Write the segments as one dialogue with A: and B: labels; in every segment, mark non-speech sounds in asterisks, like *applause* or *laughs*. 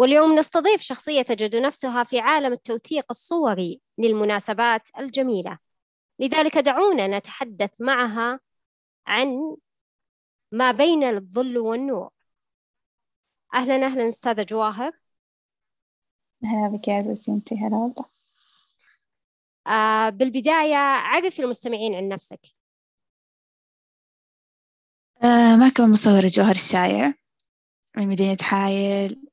A: واليوم نستضيف شخصية تجد نفسها في عالم التوثيق الصوري للمناسبات الجميلة. لذلك دعونا نتحدث معها عن ما بين الظل والنور. أهلا أهلا أستاذة جواهر.
B: هلا بك يا عزيزتي انتي هلا والله.
A: آه بالبداية عرفي المستمعين عن نفسك.
B: آه معكم مصورة جوهر الشايع من مدينة حايل.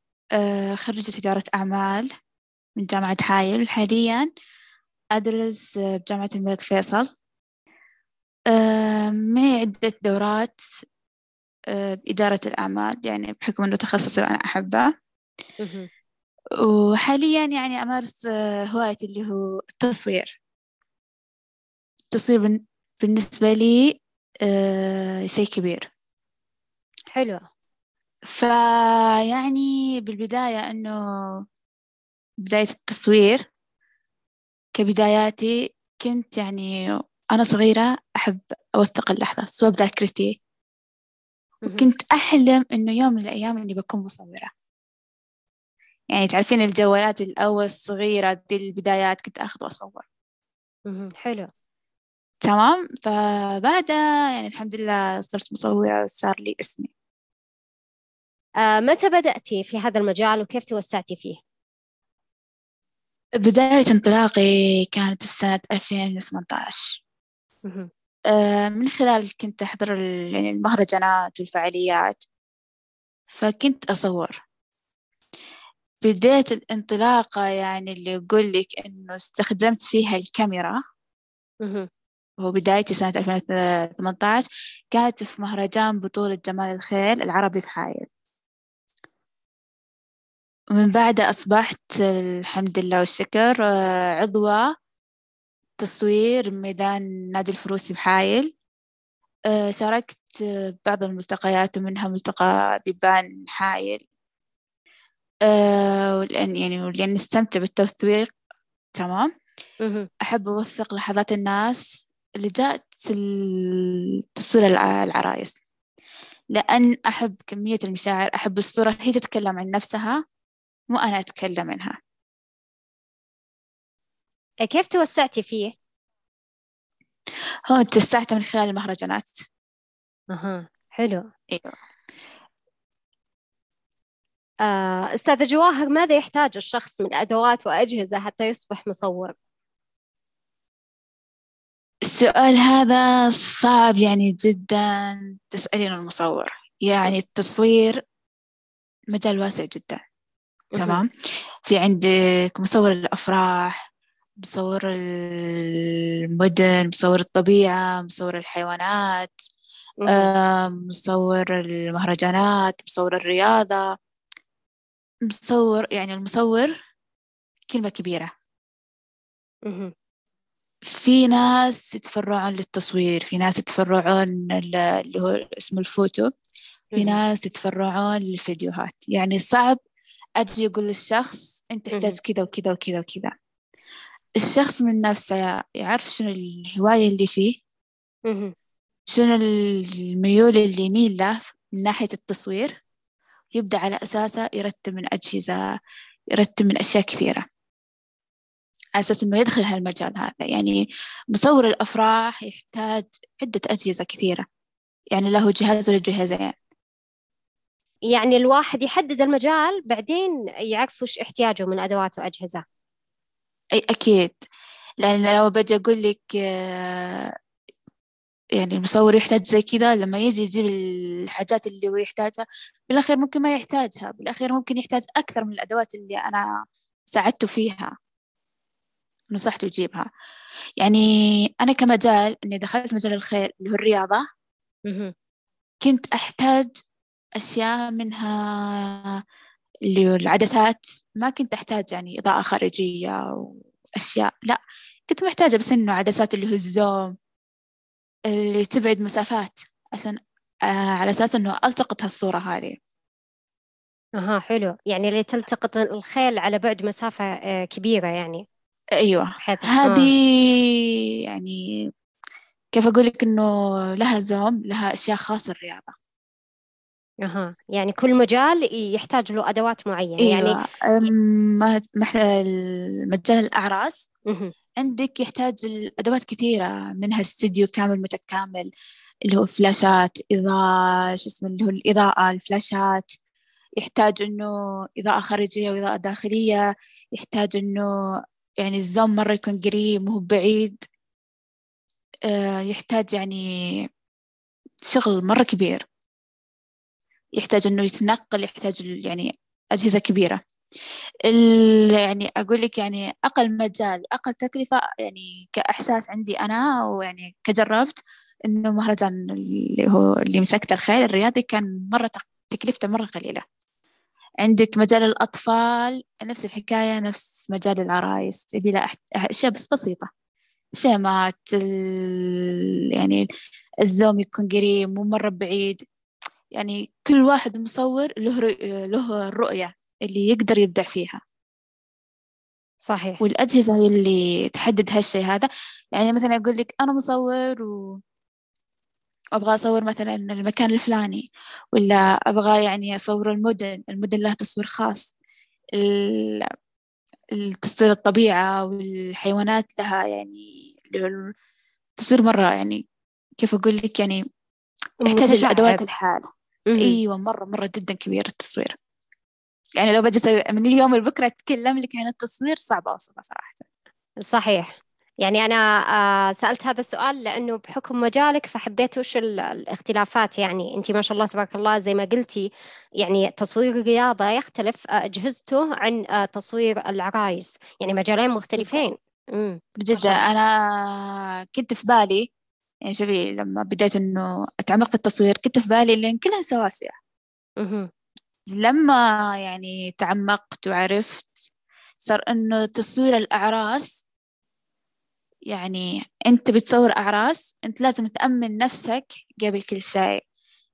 B: خريجة إدارة أعمال من جامعة حايل حاليا أدرس بجامعة الملك فيصل. آه معي عدة دورات آه بإدارة الأعمال؟ يعني بحكم أنه تخصصي وأنا أحبه. وحاليا يعني أمارس آه، هوايتي اللي هو التصوير. التصوير بالنسبة لي آه، شيء كبير.
A: حلو
B: فيعني بالبداية أنه بداية التصوير كبداياتي كنت يعني أنا صغيرة أحب أوثق اللحظة سواء بذاكرتي. وكنت أحلم إنه يوم من الأيام إني بكون مصورة. يعني تعرفين الجوالات الأول الصغيرة دي البدايات كنت أخذ وأصور.
A: حلو.
B: تمام؟ فبعدها يعني الحمد لله صرت مصورة وصار لي اسمي.
A: متى بدأتي في هذا المجال وكيف توسعتي فيه؟
B: بداية انطلاقي كانت في سنة 2018 آه من خلال كنت أحضر يعني المهرجانات والفعاليات فكنت أصور. بداية الانطلاقة يعني اللي أقول لك إنه استخدمت فيها الكاميرا بدايتي سنة 2018 كانت في مهرجان بطولة جمال الخيل العربي في حايل ومن بعدها أصبحت الحمد لله والشكر آه، عضوة تصوير ميدان نادي الفروسي بحايل. آه، شاركت بعض الملتقيات ومنها ملتقى بيبان حايل. آه، لأن يعني ولأن نستمتع بالتوثيق. تمام؟ أحب أوثق لحظات الناس اللي جاءت تصوير العرايس. لأن أحب كمية المشاعر أحب الصورة هي تتكلم عن نفسها. مو أنا أتكلم عنها
A: كيف توسعتي فيه؟
B: هو توسعت من خلال المهرجانات.
A: أها حلو.
B: أيوه.
A: آه، أستاذة جواهر ماذا يحتاج الشخص من أدوات وأجهزة حتى يصبح مصور؟
B: السؤال هذا صعب يعني جدا. تسألين المصور. يعني التصوير مجال واسع جدا. تمام. في عندك مصور الأفراح مصور المدن مصور الطبيعة مصور الحيوانات مصور المهرجانات مصور الرياضة مصور يعني المصور كلمة كبيرة. في ناس يتفرعون للتصوير في ناس يتفرعون اللي هو اسمه الفوتو في ناس يتفرعون للفيديوهات. يعني صعب أجي أقول للشخص أنت تحتاج كذا وكذا وكذا وكذا. الشخص من نفسه يعرف شنو الهواية اللي فيه شنو الميول اللي يميل له من ناحية التصوير يبدأ على أساسه يرتب من أجهزة يرتب من أشياء كثيرة. على أساس إنه يدخل هالمجال هذا. يعني مصور الأفراح يحتاج عدة أجهزة كثيرة. يعني له جهاز ولا جهازين.
A: يعني الواحد يحدد المجال بعدين يعرف وش احتياجه من أدوات وأجهزة.
B: أي أكيد. لأن لو بجي أقول لك آه، يعني المصور يحتاج زي كذا لما يجي يجيب الحاجات اللي هو يحتاجها بالأخير ممكن ما يحتاجها. بالأخير ممكن يحتاج أكثر من الأدوات اللي أنا ساعدته فيها نصحته يجيبها. يعني أنا كمجال إني دخلت مجال الخير اللي هو الرياضة كنت أحتاج أشياء منها اللي العدسات. ما كنت أحتاج يعني إضاءة خارجية وأشياء. لا كنت محتاجة بس إنه عدسات اللي هو الزوم اللي تبعد مسافات. عشان آه على أساس إنه ألتقط هالصورة هذه.
A: أها حلو. يعني اللي تلتقط الخيل على بعد مسافة آه كبيرة يعني.
B: أيوة. هذه
A: آه.
B: يعني كيف أقول لك إنه لها زوم لها أشياء خاصة الرياضة.
A: أها. يعني كل مجال يحتاج له أدوات معينة.
B: أيوة.
A: يعني
B: مح- مجال الأعراس.
A: مهم.
B: عندك يحتاج الأدوات كثيرة منها استديو كامل متكامل اللي هو فلاشات إضاءة شو اسمه اللي هو الإضاءة الفلاشات. يحتاج إنه إضاءة خارجية وإضاءة داخلية. يحتاج إنه يعني الزوم مرة يكون قريب مو بعيد. آه، يحتاج يعني شغل مرة كبير. يحتاج إنه يتنقل يحتاج يعني أجهزة كبيرة. ال يعني أقول لك يعني أقل مجال أقل تكلفة يعني كإحساس عندي أنا ويعني كجربت إنه مهرجان اللي هو اللي مسكت الخيل الرياضي كان مرة تكلفته مرة قليلة. عندك مجال الأطفال نفس الحكاية نفس مجال العرايس اللي لا أشياء بس بسيطة. خيمات يعني الزوم يكون قريب مو مرة بعيد. يعني كل واحد مصور له له الرؤية اللي يقدر يبدع فيها.
A: صحيح.
B: والأجهزة هي اللي تحدد هالشيء هذا. يعني مثلا أقول لك أنا مصور و أبغى أصور مثلا المكان الفلاني ولا أبغى يعني أصور المدن المدن لها تصوير خاص. التصوير الطبيعة والحيوانات لها يعني تصوير مرة يعني كيف أقول لك يعني يحتاج الأدوات الحال. أيوة مرة مرة جدا كبير التصوير. يعني لو بجلس من اليوم لبكرة أتكلم لك عن التصوير صعب أوصفه صراحة.
A: صحيح. يعني أنا آه، سألت هذا السؤال لأنه بحكم مجالك فحبيت وش الاختلافات. يعني أنت ما شاء الله تبارك الله زي ما قلتي يعني تصوير الرياضة يختلف آه، أجهزته عن آه، تصوير العرايس. يعني مجالين مختلفين.
B: بجد أنا كنت في بالي يعني شوفي لما بديت إنه أتعمق في التصوير كنت في بالي لأن كلها سواسية. لما يعني تعمقت وعرفت صار إنه تصوير الأعراس يعني أنت بتصور أعراس أنت لازم تأمن نفسك قبل كل شيء.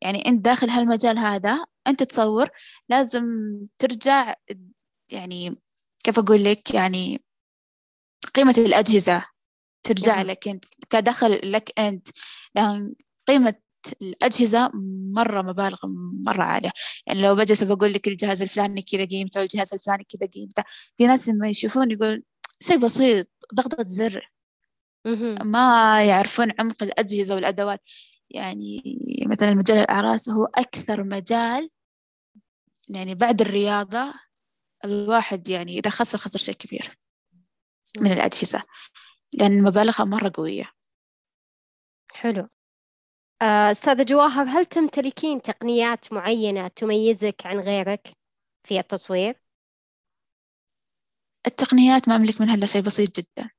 B: يعني أنت داخل هالمجال هذا أنت تصور لازم ترجع يعني كيف أقول لك يعني قيمة الأجهزة ترجع. لك أنت. كدخل لك أنت. لأن قيمة الأجهزة مرة مبالغ مرة عالية. يعني لو بجلس بقول لك الجهاز الفلاني كذا قيمته الجهاز الفلاني كذا قيمته. في ناس لما يشوفون يقول شيء بسيط ضغطة زر. ما يعرفون عمق الأجهزة والأدوات. يعني مثلا مجال الأعراس هو أكثر مجال يعني بعد الرياضة الواحد يعني إذا خسر خسر شيء كبير من الأجهزة. لأن مبالغها مرة قوية.
A: حلو. آه، أستاذة جواهر هل تمتلكين تقنيات معينة تميزك عن غيرك في التصوير؟
B: التقنيات ما أملك منها إلا شيء بسيط جدا.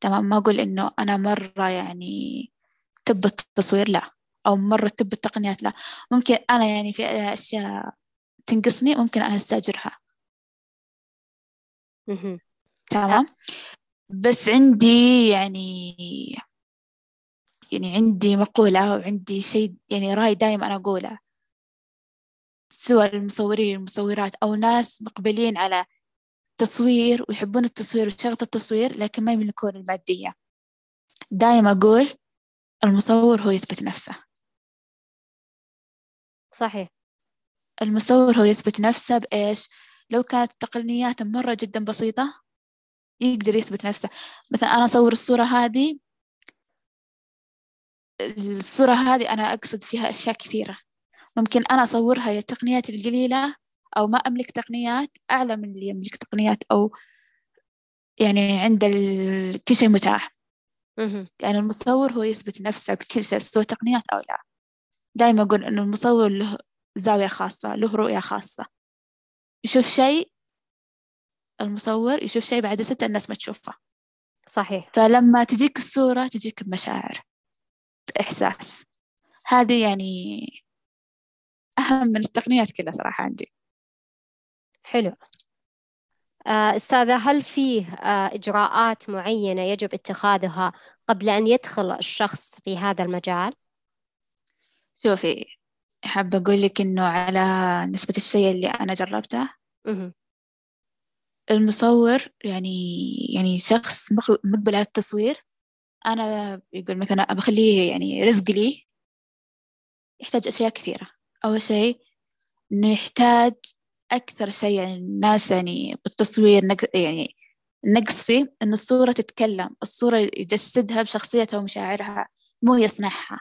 B: تمام ما أقول إنه أنا مرة يعني تب التصوير لا أو مرة تب التقنيات لا. ممكن أنا يعني في أشياء تنقصني ممكن أنا أستأجرها. تمام؟ بس عندي يعني يعني عندي مقولة وعندي شيء يعني رأي دائما أنا أقوله. سواء المصورين المصورات أو ناس مقبلين على تصوير ويحبون التصوير وشغف التصوير لكن ما يملكون المادية. دائما أقول المصور هو يثبت نفسه.
A: صحيح.
B: المصور هو يثبت نفسه بإيش؟ لو كانت تقنيات مرة جدا بسيطة يقدر يثبت نفسه. مثلا أنا أصور الصورة هذه الصورة هذه أنا أقصد فيها أشياء كثيرة. ممكن أنا أصورها يا تقنيات القليلة أو ما أملك تقنيات أعلى من اللي يملك تقنيات أو يعني عند ال... كل شيء متاح. يعني المصور هو يثبت نفسه بكل شيء سواء تقنيات أو لا. دائما أقول إنه المصور له زاوية خاصة له رؤية خاصة. يشوف شيء المصور يشوف شيء بعد ستة الناس ما تشوفه.
A: صحيح.
B: فلما تجيك الصورة تجيك بمشاعر. بإحساس هذه يعني أهم من التقنيات كلها صراحة عندي.
A: حلو. آه، أستاذة هل فيه آه، إجراءات معينة يجب اتخاذها قبل أن يدخل الشخص في هذا المجال؟
B: شوفي حابة أقول لك إنه على نسبة الشيء اللي أنا جربته المصور يعني يعني شخص مقبل على التصوير أنا يقول مثلا بخليه يعني رزق لي يحتاج أشياء كثيرة. أول شيء إنه يحتاج أكثر شيء يعني الناس يعني بالتصوير يعني النقص فيه إنه الصورة تتكلم الصورة يجسدها بشخصيتها ومشاعرها مو يصنعها.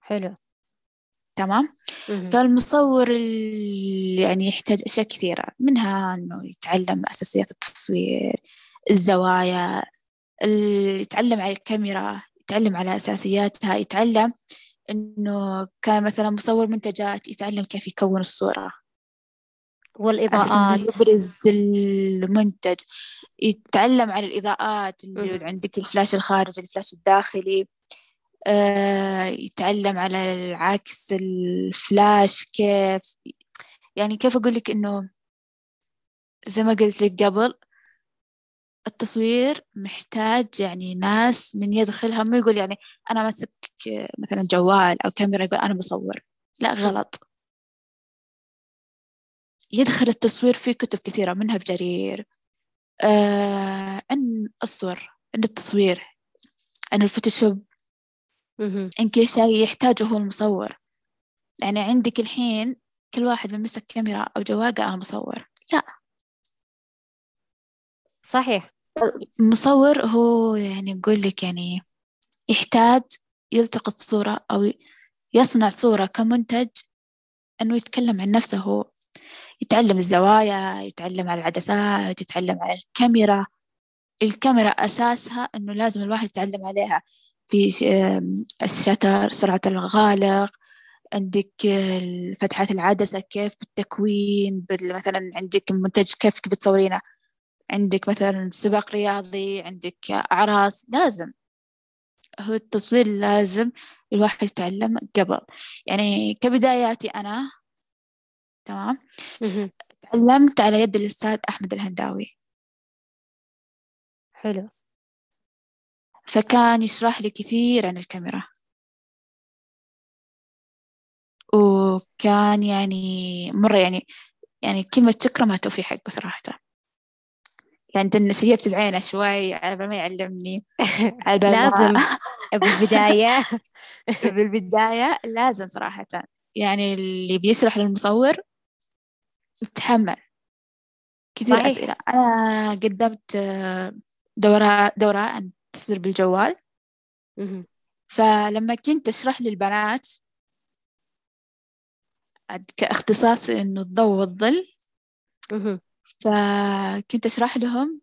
A: حلو.
B: تمام؟ فالمصور يعني يحتاج أشياء كثيرة منها إنه يتعلم أساسيات التصوير الزوايا يتعلم على الكاميرا يتعلم على أساسياتها يتعلم إنه كان مثلا مصور منتجات يتعلم كيف يكون الصورة.
A: والإضاءات.
B: يبرز المنتج. يتعلم على الإضاءات اللي عندك الفلاش الخارجي الفلاش الداخلي. آه يتعلم على العكس الفلاش كيف يعني كيف أقول لك إنه زي ما قلت لك قبل التصوير محتاج يعني ناس من يدخلها ما يقول يعني أنا ماسك مثلا جوال أو كاميرا يقول أنا بصور لا غلط. يدخل التصوير في كتب كثيرة منها بجرير. آه عن الصور عن التصوير عن الفوتوشوب. إن كل شيء يحتاجه هو المصور. يعني عندك الحين كل واحد بيمسك كاميرا أو جوال قال أنا بصور لا.
A: صحيح.
B: المصور هو يعني يقول لك يعني يحتاج يلتقط صورة أو يصنع صورة كمنتج أنه يتكلم عن نفسه هو. يتعلم الزوايا يتعلم على العدسات يتعلم على الكاميرا. الكاميرا أساسها أنه لازم الواحد يتعلم عليها. في الشتر سرعة الغالق عندك فتحات العدسة كيف بالتكوين مثلا عندك منتج كيف تبي تصورينه عندك مثلا سباق رياضي عندك أعراس لازم. هو التصوير لازم الواحد يتعلم قبل. يعني كبداياتي أنا تمام؟ تعلمت على يد الأستاذ أحمد الهنداوي.
A: حلو.
B: فكان يشرح لي كثير عن الكاميرا. وكان يعني مرة يعني يعني كلمة شكرا ما توفي حقه صراحة. لأن شيبت بعينه شوي على ما يعلمني. *laughs*
A: على لازم. *laughs* بالبداية. *laughs*
B: بالبداية لازم صراحة. يعني اللي بيشرح للمصور يتحمل كثير صحيح. أسئلة. أنا قدمت دورة دورة عن التصوير بالجوال فلما كنت أشرح للبنات كاختصاص إنه الضوء والظل. فكنت أشرح لهم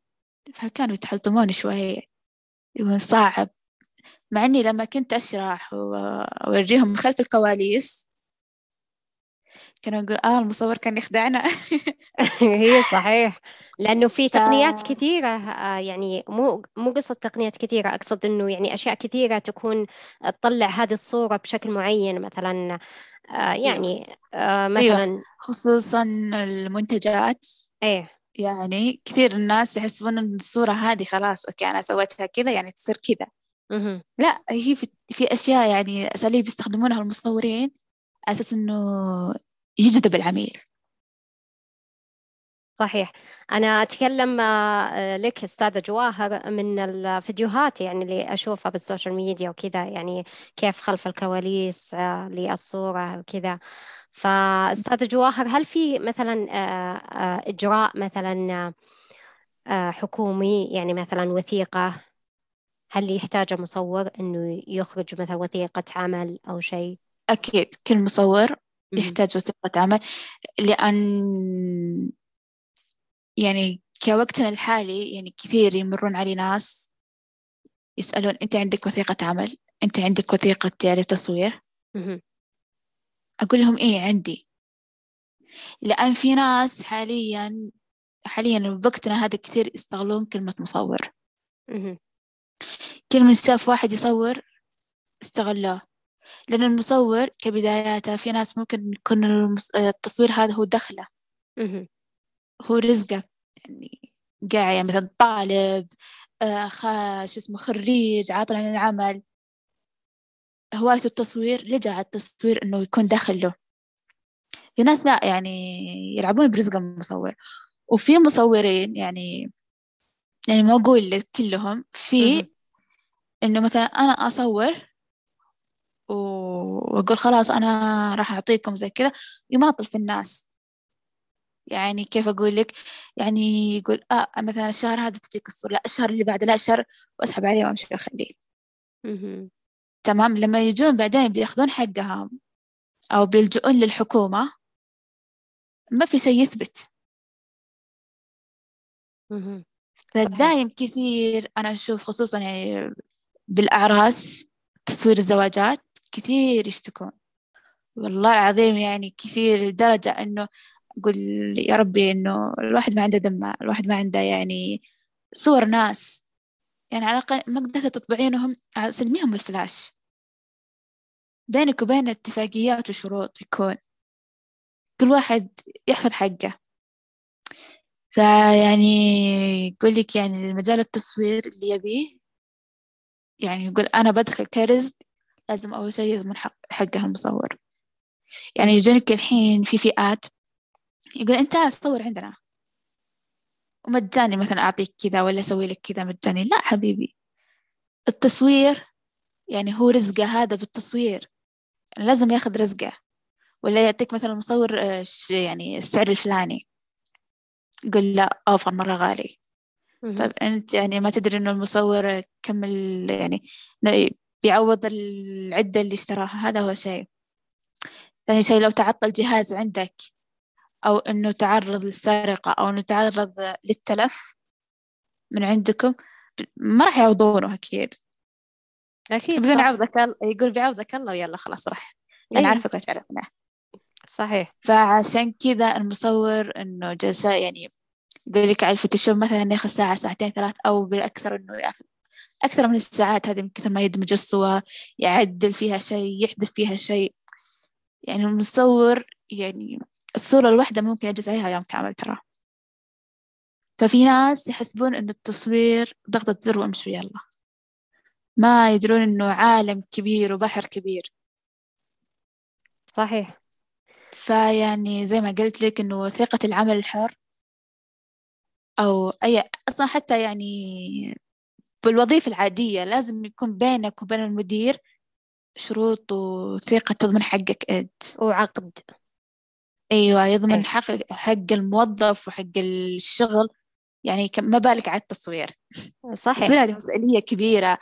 B: فكانوا يتحطمون شوية يقولون صعب مع إني لما كنت أشرح وأوريهم خلف الكواليس كانوا يقول آه المصور كان يخدعنا. *laughs*
A: هي صحيح. لأنه في تقنيات ف... كثيرة آه، يعني مو مو قصة تقنيات كثيرة. أقصد إنه يعني أشياء كثيرة تكون تطلع هذه الصورة بشكل معين مثلا آه، أيوه. يعني آه، أيوه. مثلا
B: خصوصا المنتجات.
A: إيه.
B: يعني كثير الناس يحسبون إن الصورة هذه خلاص أوكي أنا سويتها كذا يعني تصير كذا. لا هي في, في أشياء يعني أساليب يستخدمونها المصورين على أساس إنه يجذب العميل.
A: صحيح. أنا أتكلم آه، لك أستاذة جواهر من الفيديوهات يعني اللي أشوفها بالسوشيال ميديا وكذا يعني كيف خلف الكواليس آه، للصورة وكذا. فأستاذة جواهر هل في مثلا آه، إجراء مثلا حكومي يعني مثلا وثيقة؟ هل يحتاج المصور إنه يخرج مثلا وثيقة عمل أو شيء؟
B: أكيد. كل مصور يحتاج وثيقة عمل لأن يعني كوقتنا الحالي يعني كثير يمرون علي ناس يسألون أنت عندك وثيقة عمل؟ أنت عندك وثيقة يعني تصوير؟ أقول لهم إيه عندي. لأن في ناس حاليا حاليا بوقتنا هذا كثير يستغلون كلمة مصور. كل من شاف واحد يصور استغلوه. لأن المصور كبداياته في ناس ممكن يكون التصوير هذا هو دخله. هو رزقه. يعني قاعد يعني مثلا طالب آه شو اسمه خريج عاطل عن العمل. هوايته التصوير لجأ على التصوير إنه يكون دخل له في ناس لا يعني يلعبون برزق المصور. وفي مصورين يعني يعني ما أقول كلهم في إنه مثلا أنا أصور وأقول خلاص أنا راح أعطيكم زي كذا يماطل في الناس. يعني كيف أقول لك؟ يعني يقول آه مثلا الشهر هذا تجيك الصورة لا الشهر اللي بعده لا الشهر وأسحب عليه وأمشي أخليه تمام؟ لما يجون بعدين بيأخذون حقهم أو بيلجؤون للحكومة ما في شيء يثبت. فدايم كثير أنا أشوف خصوصا يعني بالأعراس تصوير الزواجات كثير يشتكون. والله العظيم يعني كثير لدرجة إنه أقول يا ربي إنه الواحد ما عنده دم الواحد ما عنده يعني صور ناس. يعني على الأقل ما قدرت تطبعينهم سلميهم الفلاش. بينك وبين اتفاقيات وشروط يكون كل واحد يحفظ حقه. فيعني يقول لك يعني مجال التصوير اللي يبيه يعني يقول أنا بدخل كرزق لازم أول شيء يضمن حق حقها المصور يعني يجونك الحين في فئات يقول أنت صور عندنا. ومجاني مثلا أعطيك كذا ولا أسوي لك كذا مجاني. لا حبيبي. التصوير يعني هو رزقه هذا بالتصوير. يعني لازم ياخذ رزقه. ولا يعطيك مثلا مصور آه، يعني السعر الفلاني. يقول لا أوفر مرة غالي. طيب أنت يعني ما تدري إنه المصور كم يعني بيعوض العدة اللي اشتراها. هذا هو شيء. ثاني شيء لو تعطل جهاز عندك أو إنه تعرض للسرقة أو إنه تعرض للتلف من عندكم ما راح يعوضونه أكيد.
A: أكيد
B: بيقول عوضك الله يقول بعوضك الله ويلا خلاص راح. أنا أيه. عارفك وتعرفنا
A: صحيح.
B: فعشان كذا المصور إنه جلسة يعني يقول لك على الفوتوشوب مثلا ياخذ ساعة ساعتين ثلاث أو بالأكثر إنه ياخذ أكثر من الساعات هذه من كثر ما يدمج الصور يعدل فيها شيء يحذف فيها شيء. يعني المصور يعني الصورة الواحدة ممكن يجلس عليها يوم كامل ترى. ففي ناس يحسبون إن التصوير ضغطة زر وامشوا يلا. ما يدرون إنه عالم كبير وبحر كبير.
A: صحيح.
B: فيعني زي ما قلت لك إنه وثيقة العمل الحر أو أي أصلا حتى يعني بالوظيفة العادية لازم يكون بينك وبين المدير شروط وثيقة تضمن حقك أنت.
A: وعقد.
B: أيوة يضمن أيه. حق حق الموظف وحق الشغل. يعني ما بالك على التصوير.
A: صحيح.
B: التصوير هذه مسؤولية كبيرة.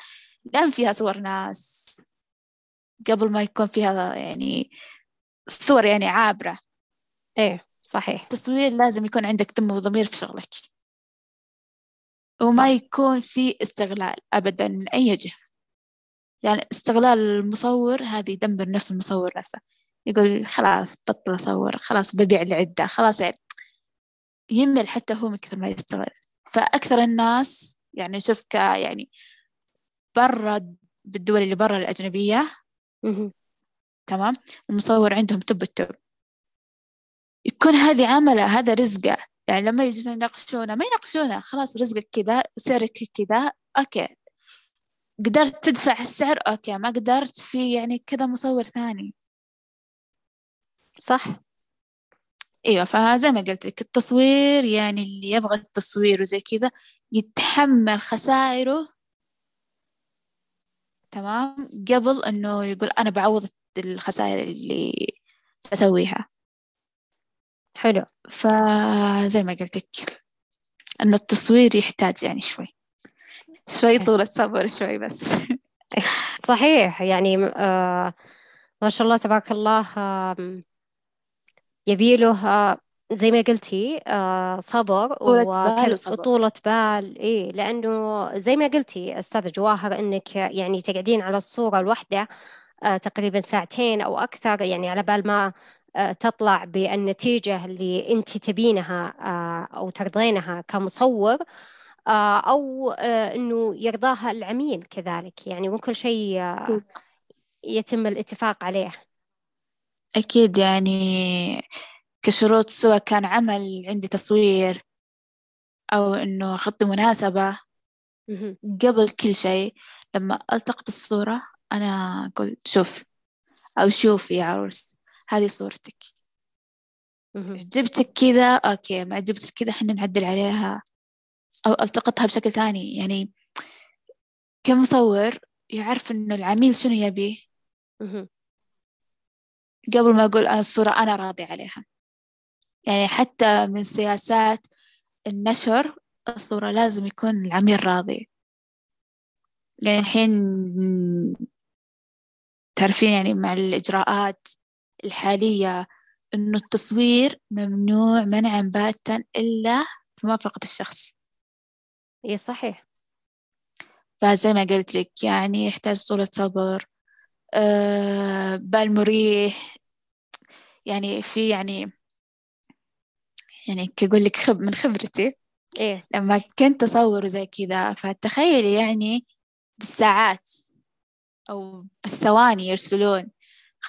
B: لأن فيها صور ناس. قبل ما يكون فيها يعني صور يعني عابرة.
A: إيه صحيح.
B: التصوير لازم يكون عندك دم وضمير في شغلك. وما. يكون في استغلال أبدا من أي جهة. يعني استغلال المصور هذه يدمر نفس المصور نفسه. يقول خلاص بطل أصور خلاص ببيع العدة خلاص يعني يمل حتى هو من كثر ما يستغل. فأكثر الناس يعني شوف ك يعني برا بالدول اللي برا الأجنبية تمام؟ المصور عندهم توب التوب. يكون هذه عملة هذا رزقة. يعني لما يجون يناقشونه ما يناقشونه خلاص رزقك كذا سعرك كذا okay. قدرت تدفع السعر؟ okay. ما قدرت في يعني كذا مصور ثاني.
A: صح.
B: إيوه فزي ما قلت لك التصوير يعني اللي يبغى التصوير وزي كذا يتحمل خسائره. تمام؟ قبل إنه يقول أنا بعوض الخسائر اللي بسويها
A: حلو.
B: فزي ما قلت لك إنه التصوير يحتاج يعني شوي. شوي طولة صبر شوي بس.
A: صحيح. يعني آه ما شاء الله تبارك الله آه يبيله آه زي ما قلتي آه صبر وطولة بال إيه لأنه زي ما قلتي أستاذة جواهر إنك يعني تقعدين على الصورة الواحدة آه تقريبا ساعتين أو أكثر يعني على بال ما تطلع بالنتيجة اللي أنت تبينها آه أو ترضينها كمصور آه أو آه إنه يرضاها العميل كذلك. يعني مو كل شيء آه يتم الاتفاق عليه.
B: أكيد يعني كشروط سواء كان عمل عندي تصوير أو إنه أغطي مناسبة قبل كل شيء لما ألتقط الصورة أنا أقول شوف أو شوف يا عروس. هذه صورتك. عجبتك كذا أوكي ما عجبتك كذا إحنا نعدل عليها. أو ألتقطها بشكل ثاني. يعني كمصور يعرف إنه العميل شنو يبيه قبل ما أقول أنا الصورة أنا راضي عليها. يعني حتى من سياسات النشر الصورة لازم يكون العميل راضي. يعني الحين تعرفين يعني مع الإجراءات الحالية إنه التصوير ممنوع منعا باتا إلا بموافقة الشخص.
A: إي صحيح.
B: فزي ما قلت لك يعني يحتاج طولة صبر أه بال مريح. يعني في يعني يعني كأقول لك خب من خبرتي.
A: إيه؟
B: لما كنت أصور زي كذا فتخيلي يعني بالساعات أو بالثواني يرسلون.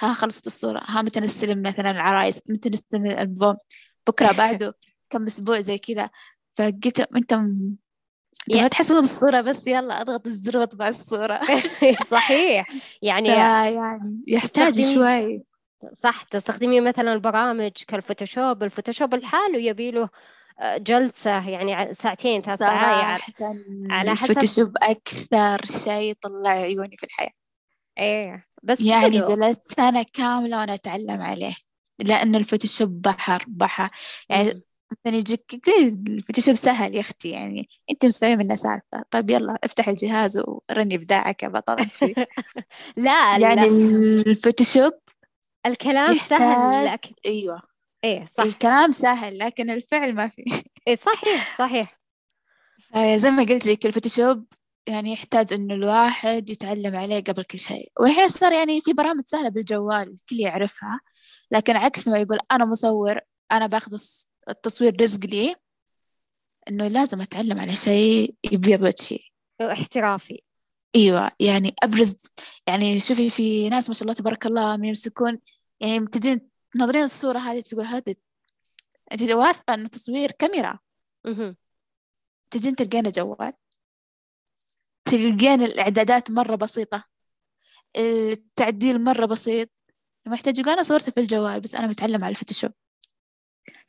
B: ها خلصت الصورة. ها متى نستلم مثلا العرايس؟ متى نستلم الألبوم؟ بكرة بعده كم أسبوع زي كذا. فقلت أنت يعني ما تحسون الصورة بس يلا أضغط الزر وأطبع الصورة. *laughs*
A: صحيح. يعني *laughs*
B: يعني يحتاج شوي.
A: صح تستخدمي مثلا برامج كال Photoshop. ال Photoshop لحاله يبي له آه، جلسة يعني ساعتين ثلاث ساعات.
B: على حسب ال Photoshop أكثر شيء طلع عيوني في الحياة.
A: إيه. بس
B: يعني جلست سنة كاملة وأنا أتعلم عليه لأن ال Photoshop بحر بحر. يعني مثلا يجيك ال Photoshop سهل يا أختي يعني أنت مسوية منه سالفة. طيب يلا افتح الجهاز ورني إبداعك يا بطل أنت فيه. *laughs*
A: لا
B: يعني ال Photoshop
A: الكلام سهل
B: لكن أيوه.
A: إيه صح.
B: الكلام سهل لكن الفعل ما في.
A: إيه صحيح صحيح.
B: زي ما قلت لك الفوتوشوب يعني يحتاج إنه الواحد يتعلم عليه قبل كل شيء. والحين صار يعني في برامج سهلة بالجوال الكل يعرفها لكن عكس ما يقول أنا مصور أنا باخذ التصوير رزق لي إنه لازم أتعلم على شيء يبيض وجهي
A: احترافي
B: أيوه يعني أبرز يعني شوفي في ناس ما شاء الله تبارك الله من يمسكون يعني تجين تنظرين الصورة هذه تقول هذه انت واثقة إنه تصوير كاميرا. تجين تلقينا جوال. تلقين الإعدادات مرة بسيطة. التعديل مرة بسيط. محتاج يقول أنا صورته في الجوال بس أنا متعلم على الفوتوشوب.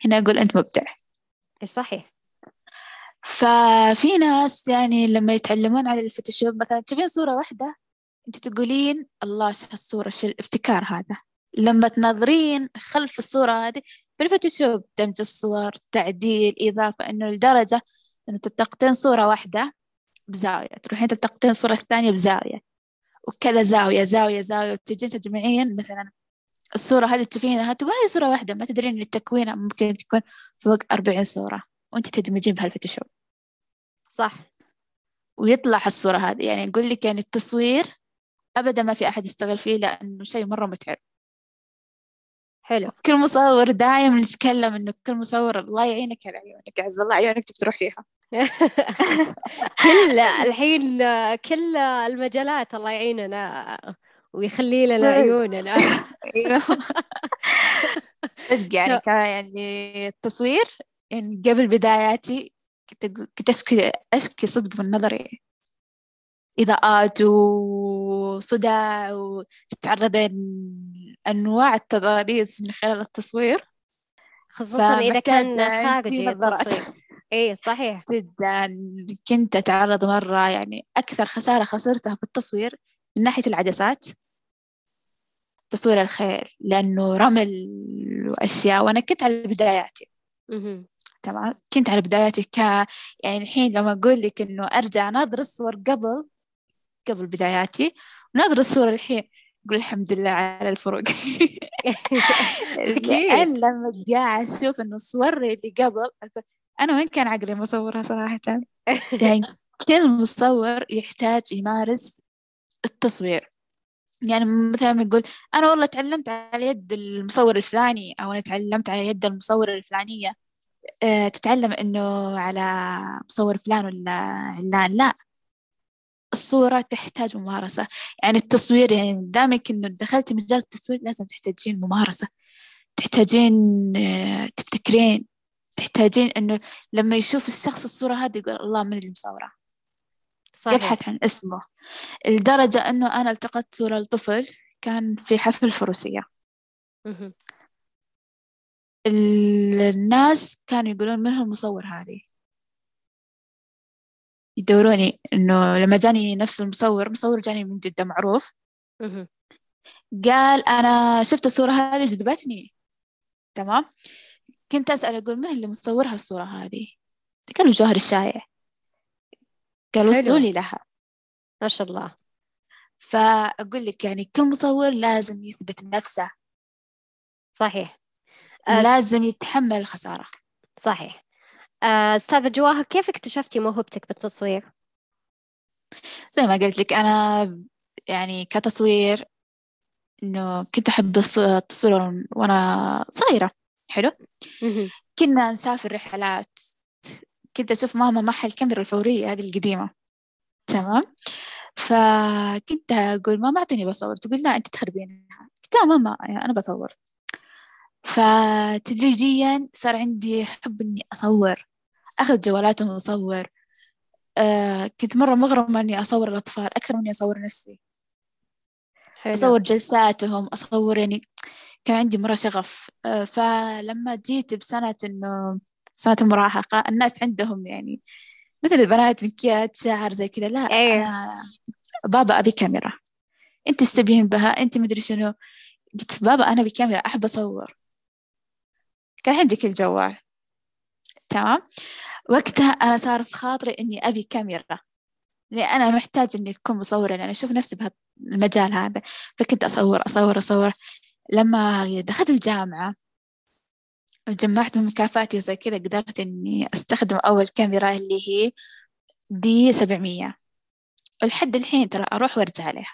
B: هنا أقول أنت مبدع.
A: صحيح.
B: ففي ناس يعني لما يتعلمون على ال Photoshop مثلا تشوفين صورة واحدة أنت تقولين الله شو هالصورة؟ شو الابتكار هذا؟ لما تنظرين خلف الصورة هذه بال Photoshop دمج الصور تعديل إضافة إنه لدرجة إنه تلتقطين صورة واحدة. بزاوية تروحين تلتقطين الصورة الثانية بزاوية. وكذا زاوية زاوية زاوية وتجين تجمعين مثلا. الصورة هذه تشوفينها تقول هذه صورة واحدة ما تدرين إن التكوين ممكن تكون فوق أربعين صورة. وأنت تدمجين بهالفوتوشوب.
A: صح.
B: ويطلع الصورة هذه. يعني نقول لك يعني التصوير أبدا ما في أحد يستغل فيه لأنه شيء مرة متعب.
A: حلو.
B: كل مصور دايم نتكلم إنه كل مصور الله يعينك على عيونك عز الله عيونك تروح فيها *laughs*
A: كل الحين كل المجالات الله يعيننا ويخلي لنا عيوننا
B: أيوه. يعني *laughs* كان يعني التصوير يعني قبل بداياتي كنت أشكي أشكي صدق من نظري. إضاءات وصداع وتتعرضين أنواع التضاريس من خلال التصوير
A: خصوصا إذا كان خارجي التصوير. إيه صحيح.
B: جدا. كنت أتعرض مرة يعني أكثر خسارة خسرتها في التصوير من ناحية العدسات تصوير الخيل لأنه رمل وأشياء وأنا كنت على بداياتي. تمام؟ كنت على بداياتي ك يعني الحين لما أقول لك إنه أرجع ناظر الصور قبل قبل بداياتي وناظر الصور الحين أقول الحمد لله على الفروق. *laughs* *laughs* لأن لما قاعد أشوف إنه الصور اللي قبل أنا وين كان عقلي مصورها صراحة؟ يعني كل مصور يحتاج يمارس التصوير. يعني مثلا يقول أنا والله تعلمت على يد المصور الفلاني أو أنا تعلمت على يد المصورة الفلانية. أه تتعلم إنه على مصور فلان ولا علان؟ لا. الصورة تحتاج ممارسة. يعني التصوير يعني دامك إنه دخلتي مجال التصوير لازم تحتاجين ممارسة. تحتاجين آه، تبتكرين. تحتاجين إنه لما يشوف الشخص الصورة هذه يقول الله من اللي مصورة صحيح. يبحث عن اسمه. لدرجة إنه أنا التقطت صورة لطفل كان في حفل فروسية. الناس كانوا يقولون من هو المصور هذه؟ يدوروني إنه لما جاني نفس المصور مصور جاني من جدة معروف. قال أنا شفت الصورة هذه جذبتني تمام؟ كنت أسأل أقول من اللي مصورها الصورة هذه؟ قالوا جوهر الشايع قال وصلوا لي لها.
A: ما شاء الله.
B: فأقول لك يعني كل مصور لازم يثبت نفسه.
A: صحيح.
B: لازم يتحمل الخسارة.
A: صحيح. أستاذة جواهر كيف اكتشفتي موهبتك بالتصوير؟
B: زي ما قلت لك أنا يعني كتصوير إنه كنت أحب التصوير وأنا صغيرة. حلو؟ كنا نسافر رحلات. كنت أشوف ماما معها الكاميرا الفورية هذه القديمة. تمام؟ فكنت أقول ماما أعطيني بصور. تقول لا أنت تخربينها. قلت لا ماما يعني أنا بصور. فتدريجيا صار عندي حب إني أصور. أخذ جوالاتهم وأصور آه كنت مرة مغرمة إني أصور الأطفال أكثر من إني أصور نفسي. حلو. أصور جلساتهم أصور يعني كان عندي مرة شغف. آه فلما جيت بسنة إنه سنة المراهقة الناس عندهم يعني مثل البنات مكياج شعر زي كذا. لا أيه. أنا بابا أبي كاميرا. أنت إيش تبين بها؟ أنت مدري شنو. قلت بابا أنا بكاميرا أحب أصور. كان عندك الجوال تمام. وقتها أنا صار في خاطري إني أبي كاميرا. لأن أنا محتاج إني أكون مصورة لأن أشوف نفسي بهالمجال هذا. فكنت أصور أصور أصور. لما دخلت الجامعة وجمعت من مكافاتي وزي كذا قدرت إني أستخدم أول كاميرا اللي هي دي سبعمية. ولحد الحين ترى أروح وأرجع عليها.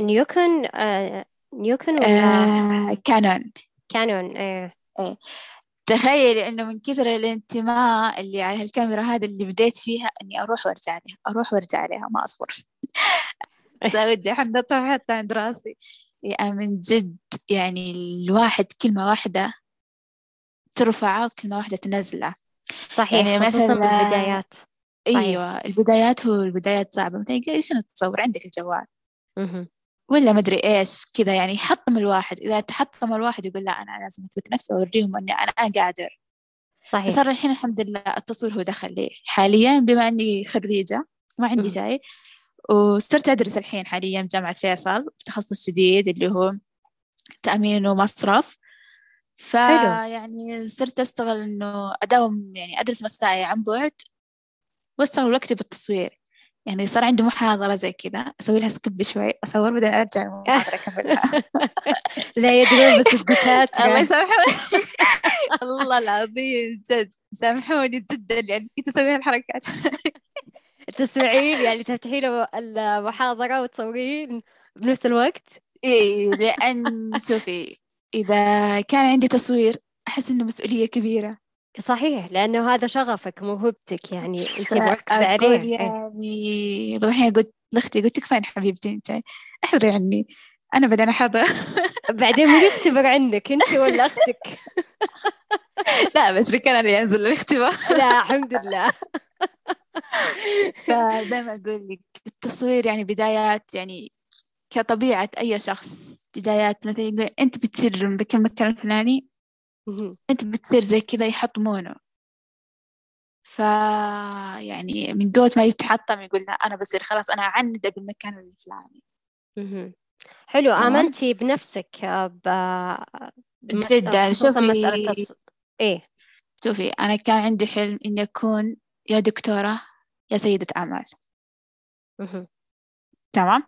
A: نيوكن آه نيوكن ولا؟
B: آه كانون
A: كانون إيه.
B: إيه. تخيلي إنه من كثر الانتماء اللي على الكاميرا هذا اللي بديت فيها إني أروح وأرجع عليها. أروح وأرجع عليها ما أصبر. *laughs* *laughs* ودي احنطها حتى عند راسي. من جد يعني الواحد كلمة واحدة ترفعه وكلمة واحدة تنزله.
A: صحيح يعني مثلا بالبدايات.
B: أيوه البدايات هو البدايات صعبة. مثلا إيش تصور عندك الجوال. ولا مدري إيش كذا يعني يحطم الواحد. إذا تحطم الواحد يقول لا أنا لازم أثبت نفسي وأوريهم إني أنا قادر. صحيح. صار الحين الحمد لله التصوير هو دخل لي. حاليا بما إني خريجة ما عندي شيء وصرت أدرس الحين حاليا بجامعة فيصل تخصص جديد اللي هو تأمين ومصرف. فيعني صرت أشتغل إنه أداوم يعني أدرس مسائي عن بعد وأشتغل وقتي بالتصوير. يعني صار عندي محاضرة زي كذا أسوي لها سكيب شوي أصور بعدين أرجع المحاضرة أكملها. *laughs*
A: لا يدرون بس السكوتات
B: الله يسامحوني. *laughs* الله العظيم جد. سامحوني جدا يعني كنت أسوي هالحركات
A: تسمعين يعني تفتحين المحاضرة وتصورين بنفس الوقت؟
B: إيه لأن شوفي إذا كان عندي تصوير أحس إنه مسؤولية كبيرة.
A: صحيح لأنه هذا شغفك موهبتك يعني أنت مركزة عليه
B: إيه. يعني الحين قلت لأختي قلت كفاية حبيبتي أنت؟ احضري عني. أنا بعدين أحضر. *laughs*
A: بعدين مين يختبر عنك أنت ولا أختك؟ *laughs*
B: لا بس بكان أنا ينزل الاختبار.
A: لا الحمد لله. *laughs* *laughs*
B: فزي ما أقول لك التصوير يعني بدايات يعني كطبيعة أي شخص بدايات مثلا أنت بتصير بكل الفلاني أنت بتصير زي كذا يحطمونه ف يعني من قوة ما يتحطم يقول لا أنا بصير خلاص أنا أعند بالمكان الفلاني.
A: حلو آمنتي بنفسك ب...
B: جدا. شوفي. مسألة التص...
A: إيه.
B: شوفي أنا كان عندي حلم إني أكون يا دكتورة يا سيدة أعمال. تمام؟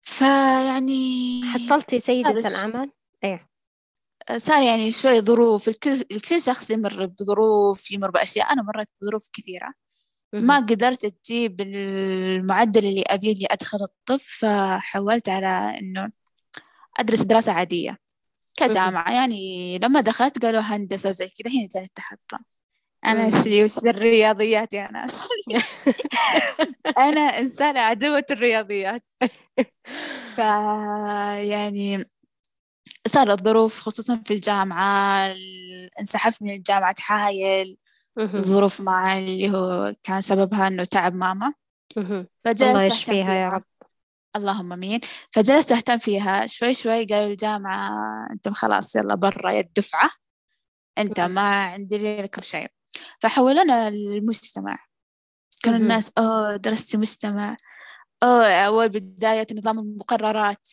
B: فيعني
A: حصلتي سيدة الأعمال؟ إيه.
B: صار يعني شوي ظروف الكل الكل شخص يمر بظروف يمر بأشياء. أنا مريت بظروف كثيرة. ما قدرت أجيب المعدل اللي أبيه لي أدخل الطب فحولت على إنه أدرس دراسة عادية كجامعة. يعني لما دخلت قالوا هندسة زي كذا هنا جاني التحطم أنا شي وش الرياضيات يا ناس. *laughs* *laughs* أنا إنسانة عدوة الرياضيات. *laughs* ف يعني صارت ظروف خصوصا في الجامعة انسحبت من الجامعة حايل ظروف مع اللي هو كان سببها إنه تعب ماما.
A: فجلست الله يشفيها يا رب.
B: اللهم آمين. فجلست أهتم فيها. شوي شوي قالوا الجامعة أنتم خلاص يلا برا يا الدفعة. أنت ما عندي لكم شيء. فحولنا للمجتمع. كانوا الناس اوه درستي مجتمع اوه أول بداية نظام المقررات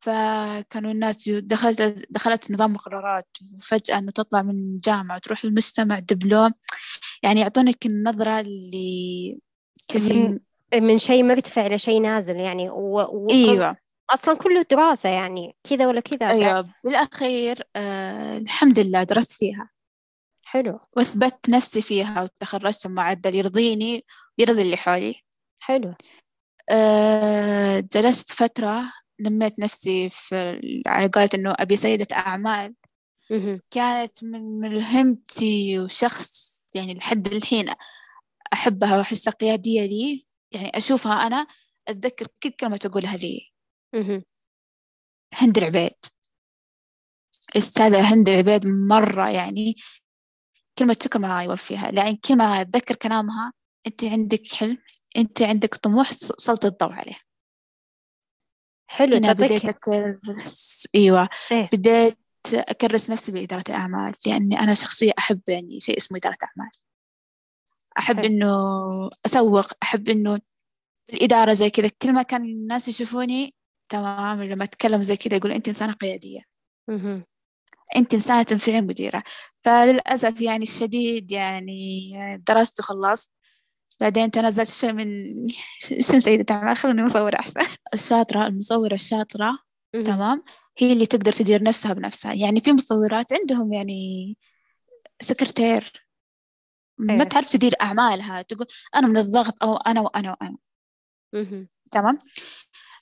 B: فكانوا الناس دخلت دخلت نظام مقررات وفجأة إنه تطلع من جامعة وتروح المجتمع دبلوم. يعني يعطونك النظرة اللي
A: كيف من, شيء مرتفع لشيء نازل يعني و... و...
B: أيوة.
A: أصلا كله دراسة يعني كذا ولا كذا
B: أيوة. بالأخير آه الحمد لله درست فيها.
A: حلو.
B: وأثبت نفسي فيها وتخرجت بمعدل يرضيني ويرضي اللي حولي.
A: حلو.
B: آه جلست فترة نميت نفسي في على قولة إنه أبي سيدة أعمال. كانت من ملهمتي وشخص يعني لحد الحين أحبها وأحسها قيادية لي. يعني أشوفها أنا أتذكر كل كلمة تقولها لي. هند العبيد. أستاذة هند العبيد مرة يعني كلمة شكر ما يوفيها لأن كلمة أتذكر كلامها أنت عندك حلم أنت عندك طموح سلط الضوء عليه
A: حلو
B: بديت أكرس أيوة إيه؟ بديت أكرس نفسي بإدارة الأعمال لأني أنا شخصية أحب يعني شيء اسمه إدارة أعمال أحب حلو. إنه أسوق أحب إنه الإدارة زي كذا كل ما كان الناس يشوفوني تمام لما أتكلم زي كذا يقول أنت إنسانة قيادية
A: مه.
B: أنت إنسانة تنفعين مديرة فللأسف يعني الشديد يعني درست وخلصت بعدين تنزلت شوي من *laughs* شنو سيدة أعمال خلوني مصورة أحسن. الشاطرة المصورة الشاطرة تمام. هي اللي تقدر تدير نفسها بنفسها. يعني في مصورات عندهم يعني سكرتير ما إيه. تعرف تدير أعمالها تقول أنا من الضغط أو أنا وأنا وأنا. تمام.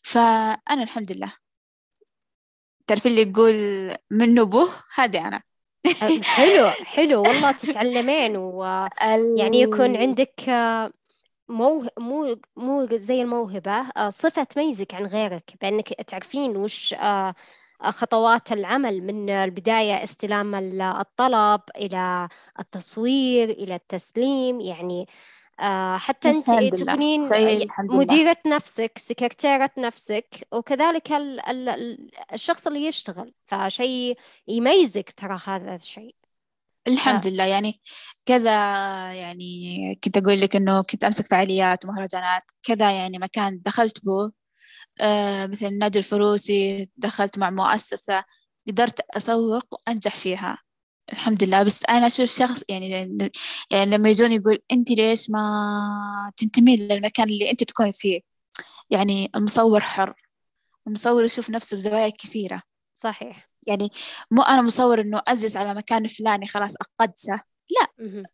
B: فأنا الحمد لله. تعرف اللي يقول من نبوه؟ هذه أنا.
A: حلو حلو والله تتعلمين ويعني يكون عندك مو مو مو زي الموهبة صفة تميزك عن غيرك بأنك تعرفين وش خطوات العمل من البداية استلام الطلب إلى التصوير إلى التسليم يعني حتى أنت تكونين مديرة نفسك سكرتيرة نفسك وكذلك الشخص اللي يشتغل فشيء يميزك ترى هذا الشيء.
B: الحمد لله. يعني كذا يعني كنت أقول لك إنه كنت أمسك فعاليات ومهرجانات كذا يعني مكان دخلت به آه مثل النادي الفروسي دخلت مع مؤسسة قدرت أسوق وأنجح فيها. الحمد لله. بس أنا أشوف شخص يعني يعني لما يجون يقول أنت ليش ما تنتمي للمكان اللي أنت تكون فيه؟ يعني المصور حر. المصور يشوف نفسه بزوايا كثيرة.
A: صحيح.
B: يعني مو أنا مصور إنه أجلس على مكان فلاني خلاص أقدسه. لا.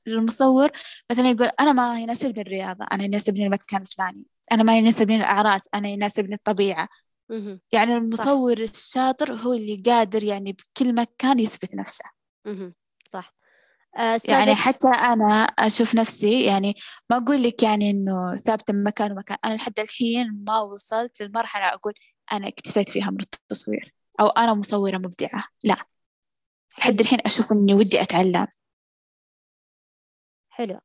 B: المصور مثلا يقول أنا ما يناسبني الرياضة أنا يناسبني المكان الفلاني. أنا ما يناسبني الأعراس أنا يناسبني الطبيعة. يعني المصور صح. الشاطر هو اللي قادر يعني بكل مكان يثبت نفسه.
A: صح.
B: آه، يعني حتى أنا أشوف نفسي يعني ما أقول لك يعني إنه ثابتة من مكان ومكان. أنا لحد الحين ما وصلت للمرحلة أقول أنا اكتفيت فيها من التصوير أو أنا مصورة مبدعة. لا. لحد الحين أشوف إني ودي أتعلم.
A: حلو.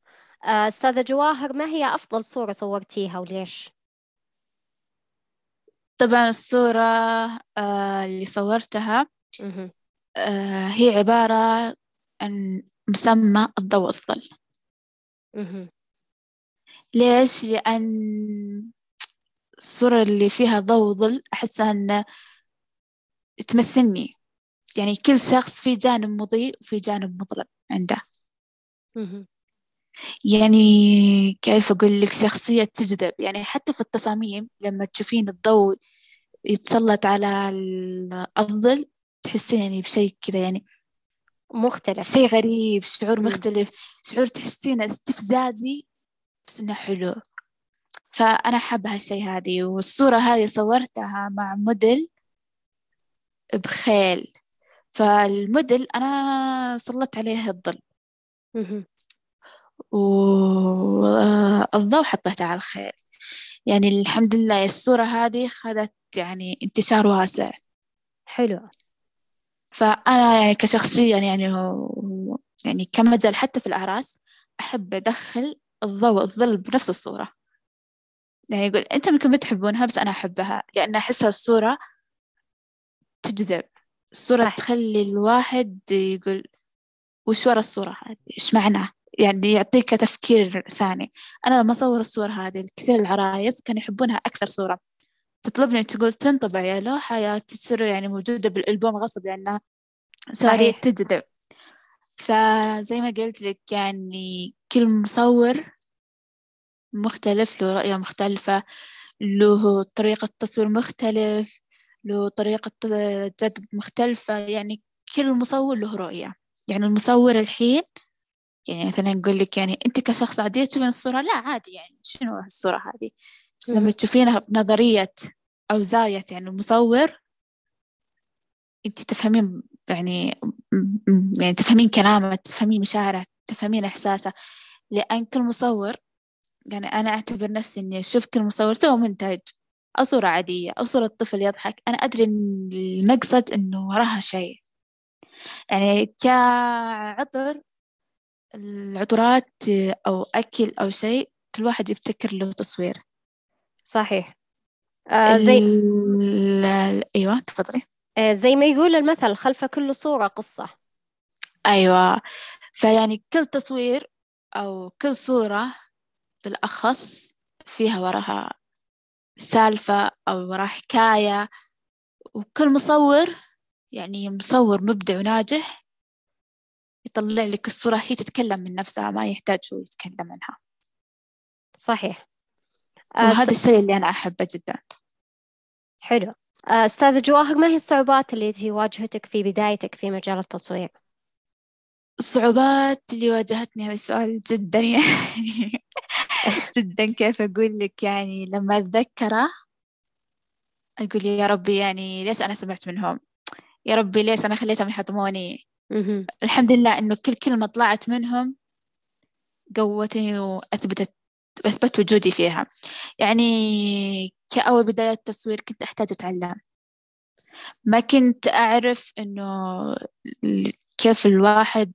A: آه، أستاذة جواهر ما هي أفضل صورة صورتيها وليش؟
B: طبعا الصورة آه، اللي صورتها هي عبارة عن مسمى الضوء الظل. ليش؟ لأن الصورة اللي فيها ضوء ظل أحسها أن تمثلني. يعني كل شخص في جانب مضيء وفي جانب مظلم عنده. يعني كيف أقول لك؟ شخصية تجذب. يعني حتى في التصاميم لما تشوفين الضوء يتسلط على الظل تحسين يعني بشيء كذا يعني
A: مختلف.
B: شيء غريب شعور مختلف. شعور تحسينه استفزازي بس إنه حلو. فأنا حابة هالشيء هذه. والصورة هذه صورتها مع موديل بخيل. فالموديل أنا سلطت عليه الظل. والضوء حطيته على الخيل. يعني الحمد لله الصورة هذه خذت يعني انتشار واسع.
A: حلو.
B: فأنا يعني كشخصيا يعني يعني كمجال حتى في الأعراس أحب أدخل الضوء الظل بنفس الصورة. يعني يقول أنت ممكن ما تحبونها بس أنا أحبها لأن أحسها الصورة تجذب. الصورة صح. تخلي الواحد يقول وش ورا الصورة هذه؟ إيش معناه يعني يعطيك تفكير ثاني. أنا لما أصور الصور هذه كثير العرايس كانوا يحبونها أكثر صورة. تطلبني تقول تنطبع يا لوحة يا تصير يعني موجودة بالألبوم غصب لأنها صارت تجذب. فزي ما قلت لك يعني كل مصور مختلف له رؤية مختلفة له طريقة تصوير مختلف له طريقة جذب مختلفة يعني كل مصور له رؤية. يعني المصور الحين يعني مثلا نقول لك يعني أنت كشخص عادية تشوفين الصورة؟ لا عادي يعني شنو الصورة هذه؟ بس لما تشوفينها بنظرية أو زاوية يعني المصور أنت تفهمين يعني يعني تفهمين كلامه تفهمين مشاعره تفهمين إحساسه لأن كل مصور يعني أنا أعتبر نفسي إني أشوف كل مصور سوى منتج أو صورة عادية أو صورة طفل يضحك أنا أدري إن المقصد إنه وراها شيء. يعني كعطر العطورات أو أكل أو شيء كل واحد يبتكر له تصوير.
A: صحيح. آه زي
B: ال... أيوة تفضلي.
A: آه زي ما يقول المثل خلف كل صورة قصة.
B: أيوة. فيعني كل تصوير أو كل صورة بالأخص فيها وراها سالفة أو وراها حكاية وكل مصور يعني مصور مبدع وناجح يطلع لك الصورة هي تتكلم من نفسها ما يحتاج هو يتكلم عنها
A: صحيح.
B: وهذا الشيء اللي أنا أحبه جدا.
A: حلو. أستاذة جواهر ما هي الصعوبات التي واجهتك في بدايتك في مجال التصوير؟
B: الصعوبات اللي واجهتني هذا السؤال جدا *laughs* يعني جدا كيف أقول لك؟ يعني لما أتذكره أقول يا ربي يعني ليش أنا سمعت منهم؟ يا ربي ليش أنا خليتهم يحطموني؟ الحمد لله إنه كل كلمة طلعت منهم قوتني وأثبتت أثبت وجودي فيها. يعني كأول بداية تصوير كنت أحتاج أتعلم. ما كنت أعرف إنه كيف الواحد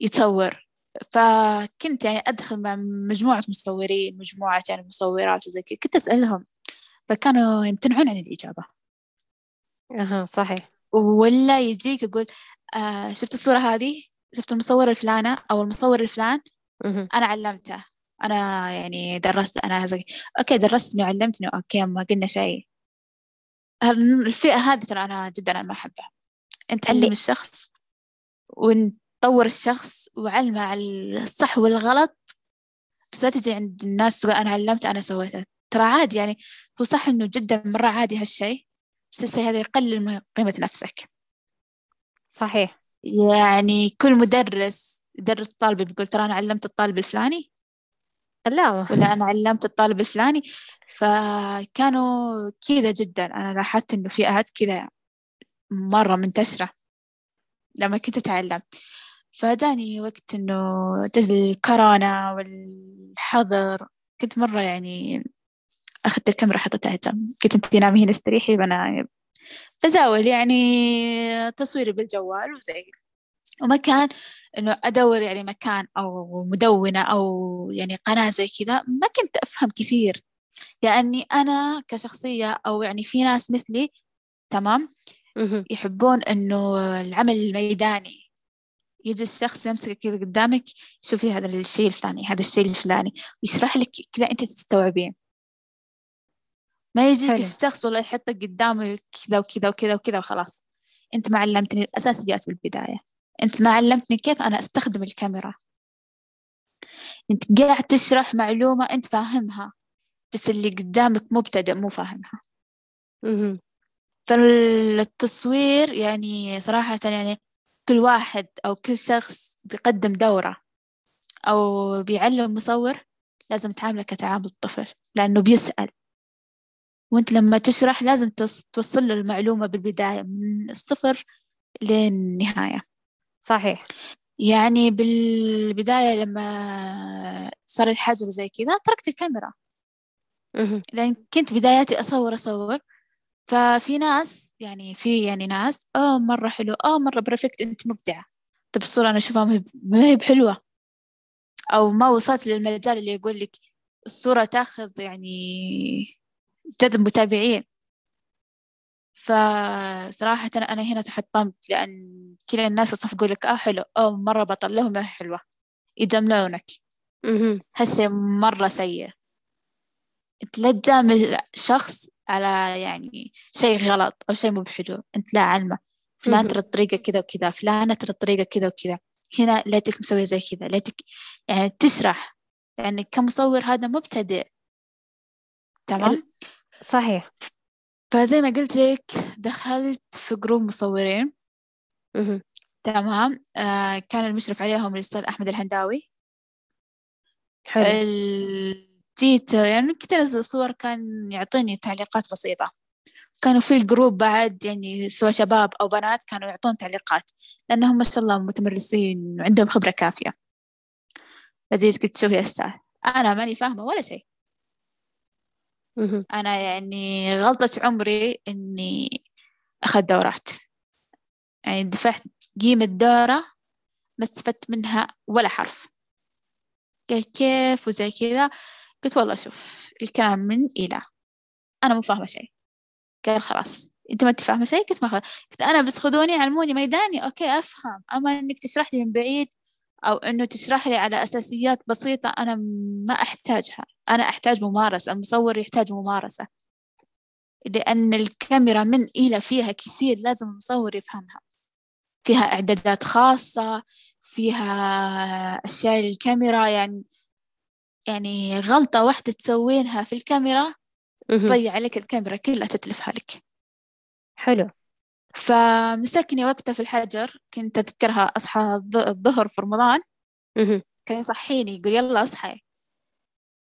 B: يتصور. فكنت يعني أدخل مع مجموعة مصورين مجموعة يعني مصورات وزي كذا. كنت أسألهم. فكانوا يمتنعون عن الإجابة.
A: أها صحيح.
B: ولا يجيك يقول آه شفت الصورة هذه؟ شفت المصور الفلانة أو المصور الفلان؟ أنا علمته. أنا يعني درست أنا زي okay درستني وعلمتني okay ما قلنا شيء. الفئة هذه ترى أنا جدا أنا ما أحبها. أنت تعلم الشخص ونطور الشخص وعلمه على الصح والغلط. بس لا تجي عند الناس تقول أنا علمت أنا سويته. ترى عادي يعني هو صح إنه جدا مرة عادي هالشيء بس الشيء هذا يقلل من قيمة نفسك.
A: صحيح.
B: يعني كل مدرس يدرس طالب بيقول ترى أنا علمت الطالب الفلاني
A: لا.
B: ولا أنا علمت الطالب الفلاني. فكانوا كذا جدا. أنا لاحظت إنه فئات كذا مرة منتشرة لما كنت أتعلم. فجاني وقت جت الكورونا والحظر. كنت مرة يعني أخذت الكاميرا حطيتها جنب قلت أنت نامي هنا استريحي وأنا تزاول يعني تصويري بالجوال وزي. ومكان إنه أدور يعني مكان أو مدونة أو يعني قناة زي كذا ما كنت أفهم كثير. لأني أنا كشخصية أو يعني في ناس مثلي تمام؟ يحبون إنه العمل الميداني. يجي الشخص يمسك كذا قدامك شوفي هذا الشيء الفلاني هذا الشيء الفلاني. ويشرح لك كذا أنت تستوعبين. ما يجيك الشخص ولا يحطك قدامه كذا وكذا وكذا وكذا وخلاص. أنت ما علمتني الأساسيات بالبداية. أنت ما علمتني كيف أنا أستخدم الكاميرا. أنت قاعد تشرح معلومة أنت فاهمها بس اللي قدامك مبتدئ مو فاهمها. فالتصوير يعني صراحة يعني كل واحد أو كل شخص بيقدم دورة أو بيعلم مصور لازم تعامله كتعامل الطفل لأنه بيسأل. وانت لما تشرح لازم توصل له المعلومة بالبداية من الصفر للنهاية.
A: صحيح.
B: يعني بالبداية لما صار الحجر زي كذا تركت الكاميرا. لأن كنت بداياتي أصور أصور. ففي ناس يعني في يعني ناس آه مرة حلو آه مرة برفكت أنت مبدعة. طب الصورة أنا أشوفها ما هي بحلوة. أو ما وصلت للمجال اللي يقول لك الصورة تاخذ يعني جذب متابعين. فصراحة أنا هنا تحطمت لأن كلا الناس يصفقوا لك آه حلو آه مرة بطل لهم حلوة. يجملونك. هالشي مرة سيء. لا تجامل شخص على يعني شيء غلط أو شيء مو بحلو أنت لا علمه. فلان ترى الطريقة كذا وكذا فلانة ترى الطريقة كذا وكذا. هنا ليتك مسوية زي كذا ليتك يعني تشرح. يعني كمصور هذا مبتدئ. تمام؟
A: صحيح.
B: فزي ما قلت لك دخلت في جروب مصورين. تمام؟ آه كان المشرف عليهم الأستاذ أحمد الهنداوي. حلو. جيت يعني كنت أنزل صور كان يعطيني تعليقات بسيطة. كانوا في الجروب بعد يعني سواء شباب أو بنات كانوا يعطون تعليقات. لأنهم ما شاء الله متمرسين وعندهم خبرة كافية. فجيت قلت شوفي يا أستاذ أنا ماني فاهمة ولا شيء. أنا يعني غلطة عمري إني أخذ دورات. يعني دفعت قيمة دورة ما استفدت منها ولا حرف. قال كيف وزي كذا. قلت والله شوف الكلام من إلى. أنا مو فاهمة شيء. قال خلاص. أنت ما أنت فاهمة شيء؟ قلت ما خلاص. قلت أنا بس خذوني علموني ميداني أوكي أفهم. أما إنك تشرح لي من بعيد أو إنه تشرح لي على أساسيات بسيطة أنا ما أحتاجها. أنا أحتاج ممارسة المصور يحتاج ممارسة. لأن الكاميرا من إلى فيها كثير لازم المصور يفهمها. فيها إعدادات خاصة فيها أشياء الكاميرا يعني يعني غلطة واحدة تسوينها في الكاميرا تضيع عليك الكاميرا كلها تتلفها لك.
A: حلو.
B: فمسكني وقتها في الحجر كنت أذكرها أصحى الظهر في رمضان. كان يصحيني يقول يلا أصحي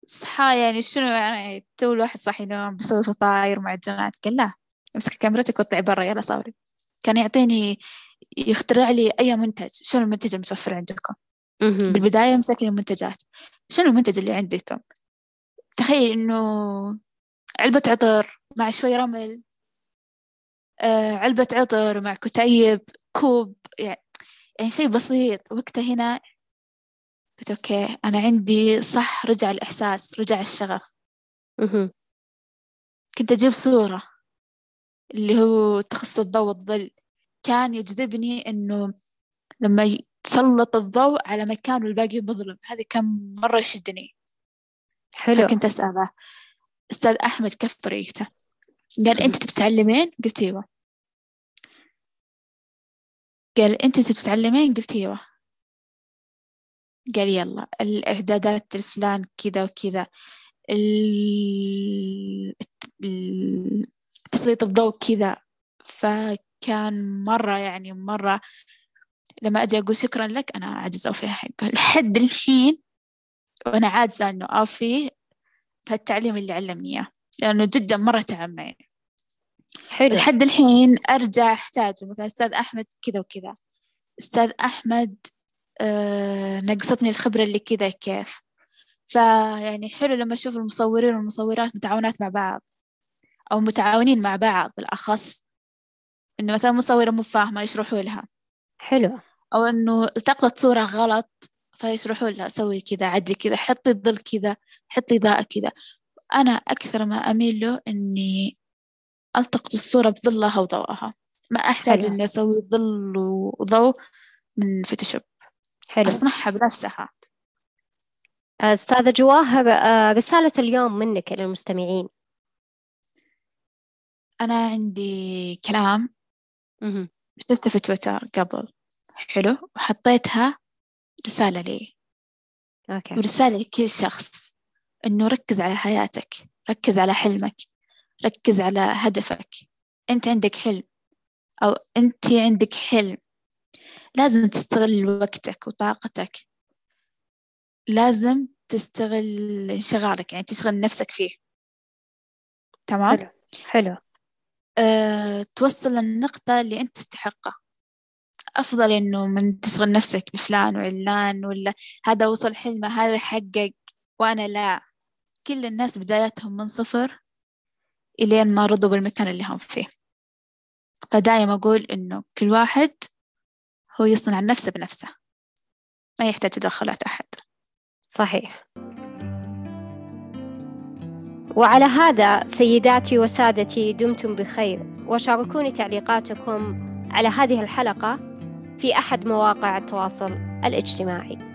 B: صحى يعني شنو يعني؟ تو الواحد صاحي نوم بسوي فطاير معجنات قال لا أمسك كاميرتك واطلعي برا يلا صوري. كان يعطيني يخترع لي أي منتج. شنو المنتج المتوفر عندكم؟ بالبداية مسكني المنتجات شنو المنتج اللي عندكم؟ تخيل إنه علبة عطر مع شوي رمل. علبة عطر مع كتيب كوب يعني, يعني شيء بسيط. وقتها هنا قلت أوكي أنا عندي صح رجع الإحساس رجع الشغف. كنت أجيب صورة اللي هو تخص الضوء والظل كان يجذبني إنه لما تسلط الضوء على مكان والباقي مظلم. هذا كان مرة يشدني. حلو. فكنت أسأله أستاذ أحمد كيف طريقته؟ قال أنت تتعلمين قلت أيوة. قال أنت تتعلمين قلت أيوة. قال يلا الإعدادات الفلان كذا وكذا تسليط الضوء كذا. فكان مرة يعني مرة لما أجي أقول شكرا لك أنا عاجزة أوفيها حقه لحد الحين وأنا عاجزة إنه أوفي فالتعليم اللي علمني إياه لأنه جدا مرة تعب حلو. لحد الحين أرجع أحتاج مثلا أستاذ أحمد كذا وكذا. أستاذ أحمد آه نقصتني الخبرة اللي كذا كيف. فيعني حلو لما أشوف المصورين والمصورات متعاونات مع بعض. أو متعاونين مع بعض بالأخص. إنه مثلا مصورة مو فاهمة يشرحوا لها.
A: حلو.
B: أو إنه التقطت صورة غلط فيشرحوا لها. سوي كذا عدلي كذا حطي الظل كذا حطي إضاءة كذا. أنا أكثر ما أميل له إني ألتقط الصورة بظلها وضوءها. ما أحتاج حلو. إني أسوي ظل وضوء من Photoshop. حلو. أصنعها بنفسها.
A: أستاذة جواهر آه، رسالة اليوم منك للمستمعين.
B: أنا عندي كلام شفته في تويتر قبل. حلو. وحطيتها رسالة لي. okay. ورسالة لكل شخص إنه ركز على حياتك ركز على حلمك. ركز على هدفك. أنت عندك حلم أو أنت عندك حلم. لازم تستغل وقتك وطاقتك. لازم تستغل انشغالك يعني تشغل نفسك فيه. تمام؟
A: حلو حلو.
B: أه، توصل للنقطة اللي أنت تستحقها. أفضل إنه من تشغل نفسك بفلان وعلان ولا هذا وصل حلمه هذا حقق وأنا لا. كل الناس بداياتهم من صفر. إلين ما رضوا بالمكان اللي هم فيه. فدايما أقول إنه كل واحد هو يصنع نفسه بنفسه. ما يحتاج تدخلات أحد.
A: صحيح. وعلى هذا سيداتي وسادتي دمتم بخير. وشاركوني تعليقاتكم على هذه الحلقة في أحد مواقع التواصل الاجتماعي.